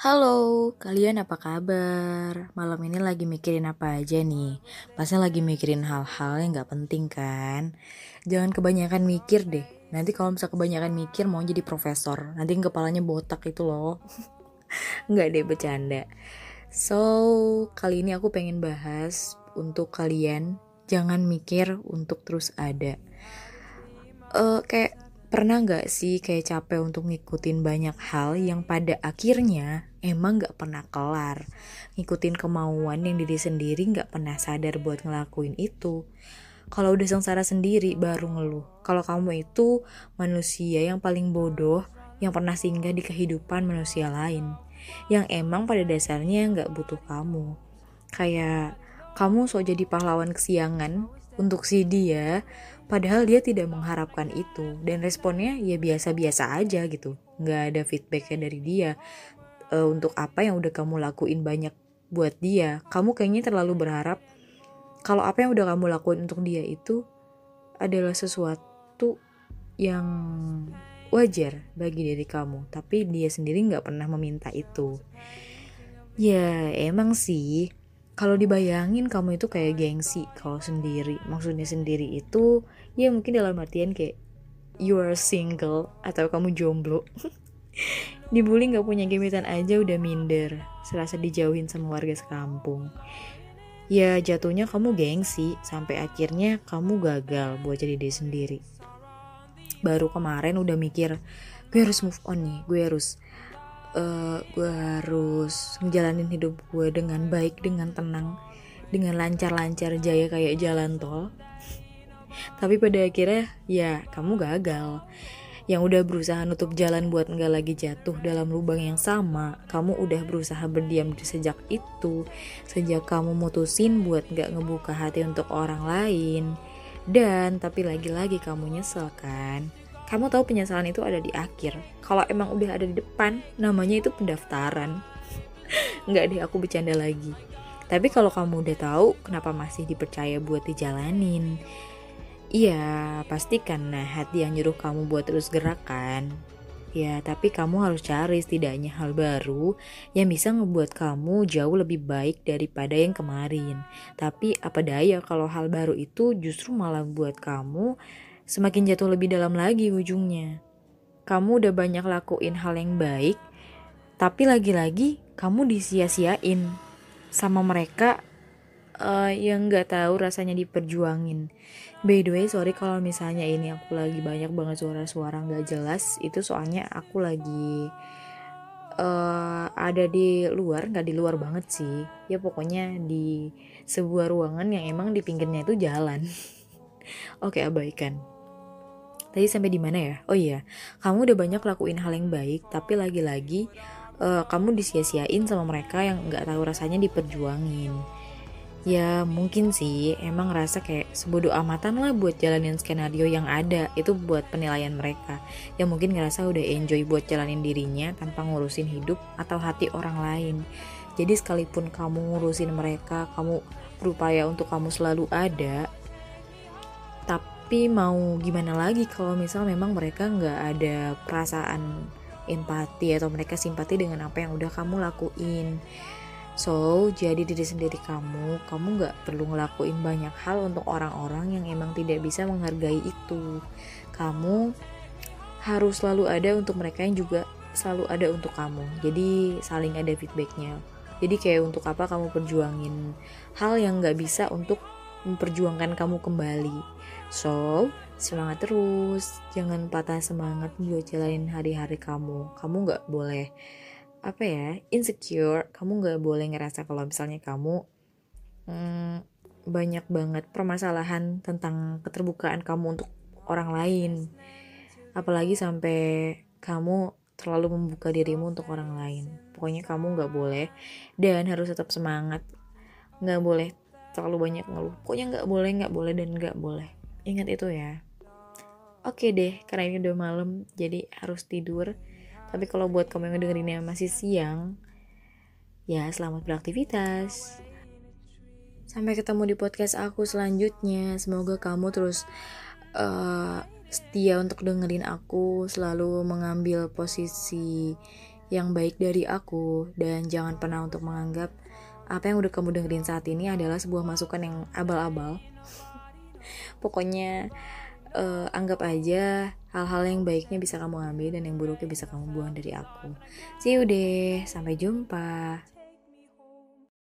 Halo, kalian apa kabar? Malam ini lagi mikirin apa aja nih? Pasti lagi mikirin hal-hal yang gak penting kan? Jangan kebanyakan mikir deh. Nanti kalau misalnya kebanyakan mikir mau jadi profesor, nanti kepalanya botak itu loh. Nggak deh bercanda. So, kali ini aku pengen bahas untuk kalian jangan mikir untuk terus ada. Uh, kayak Pernah gak sih kayak capek untuk ngikutin banyak hal yang pada akhirnya emang gak pernah kelar. Ngikutin kemauan yang diri sendiri gak pernah sadar buat ngelakuin itu. Kalau udah sengsara sendiri baru ngeluh. Kalau kamu itu manusia yang paling bodoh yang pernah singgah di kehidupan manusia lain. Yang emang pada dasarnya gak butuh kamu. Kayak kamu sok jadi pahlawan kesiangan untuk si dia Padahal dia tidak mengharapkan itu dan responnya ya biasa-biasa aja gitu. Nggak ada feedbacknya dari dia e, untuk apa yang udah kamu lakuin banyak buat dia. Kamu kayaknya terlalu berharap kalau apa yang udah kamu lakuin untuk dia itu adalah sesuatu yang wajar bagi diri kamu. Tapi dia sendiri nggak pernah meminta itu. Ya emang sih kalau dibayangin kamu itu kayak gengsi kalau sendiri. Maksudnya sendiri itu ya mungkin dalam artian kayak you are single atau kamu jomblo. Dibully nggak punya gebetan aja udah minder serasa dijauhin sama warga sekampung. Ya jatuhnya kamu gengsi sampai akhirnya kamu gagal buat jadi diri sendiri. Baru kemarin udah mikir gue harus move on nih gue harus uh, gue harus ngejalanin hidup gue dengan baik dengan tenang dengan lancar-lancar jaya kayak jalan tol. Tapi pada akhirnya ya kamu gagal. Yang udah berusaha nutup jalan buat nggak lagi jatuh dalam lubang yang sama kamu udah berusaha berdiam sejak itu. Sejak kamu mutusin buat nggak ngebuka hati untuk orang lain. Dan tapi lagi-lagi kamu nyesel kan kamu tahu penyesalan itu ada di akhir. Kalau emang udah ada di depan, namanya itu pendaftaran. Nggak deh, aku bercanda lagi. Tapi kalau kamu udah tahu, kenapa masih dipercaya buat dijalanin? Iya, pasti karena hati yang nyuruh kamu buat terus gerakan. Ya, tapi kamu harus cari setidaknya hal baru yang bisa ngebuat kamu jauh lebih baik daripada yang kemarin. Tapi apa daya kalau hal baru itu justru malah buat kamu semakin jatuh lebih dalam lagi ujungnya. Kamu udah banyak lakuin hal yang baik, tapi lagi-lagi kamu disia-siain sama mereka uh, yang gak tahu rasanya diperjuangin. By the way, sorry kalau misalnya ini aku lagi banyak banget suara-suara gak jelas. Itu soalnya aku lagi uh, ada di luar, gak di luar banget sih. Ya pokoknya di sebuah ruangan yang emang di pinggirnya itu jalan. Oke, abaikan. Tadi sampai di mana ya? Oh iya, kamu udah banyak lakuin hal yang baik, tapi lagi-lagi uh, kamu disia-siain sama mereka yang nggak tahu rasanya diperjuangin. Ya mungkin sih emang rasa kayak sebodoh amatan lah buat jalanin skenario yang ada itu buat penilaian mereka yang mungkin ngerasa udah enjoy buat jalanin dirinya tanpa ngurusin hidup atau hati orang lain. Jadi sekalipun kamu ngurusin mereka, kamu berupaya untuk kamu selalu ada, tapi mau gimana lagi kalau misal memang mereka nggak ada perasaan empati atau mereka simpati dengan apa yang udah kamu lakuin. So jadi diri sendiri kamu kamu nggak perlu ngelakuin banyak hal untuk orang-orang yang emang tidak bisa menghargai itu. Kamu harus selalu ada untuk mereka yang juga selalu ada untuk kamu. Jadi saling ada feedbacknya. Jadi kayak untuk apa kamu perjuangin hal yang nggak bisa untuk memperjuangkan kamu kembali So, semangat terus. Jangan patah semangat buat jalanin hari-hari kamu. Kamu gak boleh, apa ya, insecure. Kamu gak boleh ngerasa kalau misalnya kamu hmm, banyak banget permasalahan tentang keterbukaan kamu untuk orang lain. Apalagi sampai kamu terlalu membuka dirimu untuk orang lain. Pokoknya kamu gak boleh dan harus tetap semangat. Gak boleh terlalu banyak ngeluh. Pokoknya gak boleh, gak boleh, dan gak boleh. Ingat itu ya. Oke deh, karena ini udah malam, jadi harus tidur. Tapi kalau buat kamu yang dengerinnya masih siang, ya selamat beraktivitas. Sampai ketemu di podcast aku selanjutnya. Semoga kamu terus uh, setia untuk dengerin aku, selalu mengambil posisi yang baik dari aku dan jangan pernah untuk menganggap apa yang udah kamu dengerin saat ini adalah sebuah masukan yang abal-abal. Pokoknya uh, anggap aja hal-hal yang baiknya bisa kamu ambil dan yang buruknya bisa kamu buang dari aku. See you deh, sampai jumpa.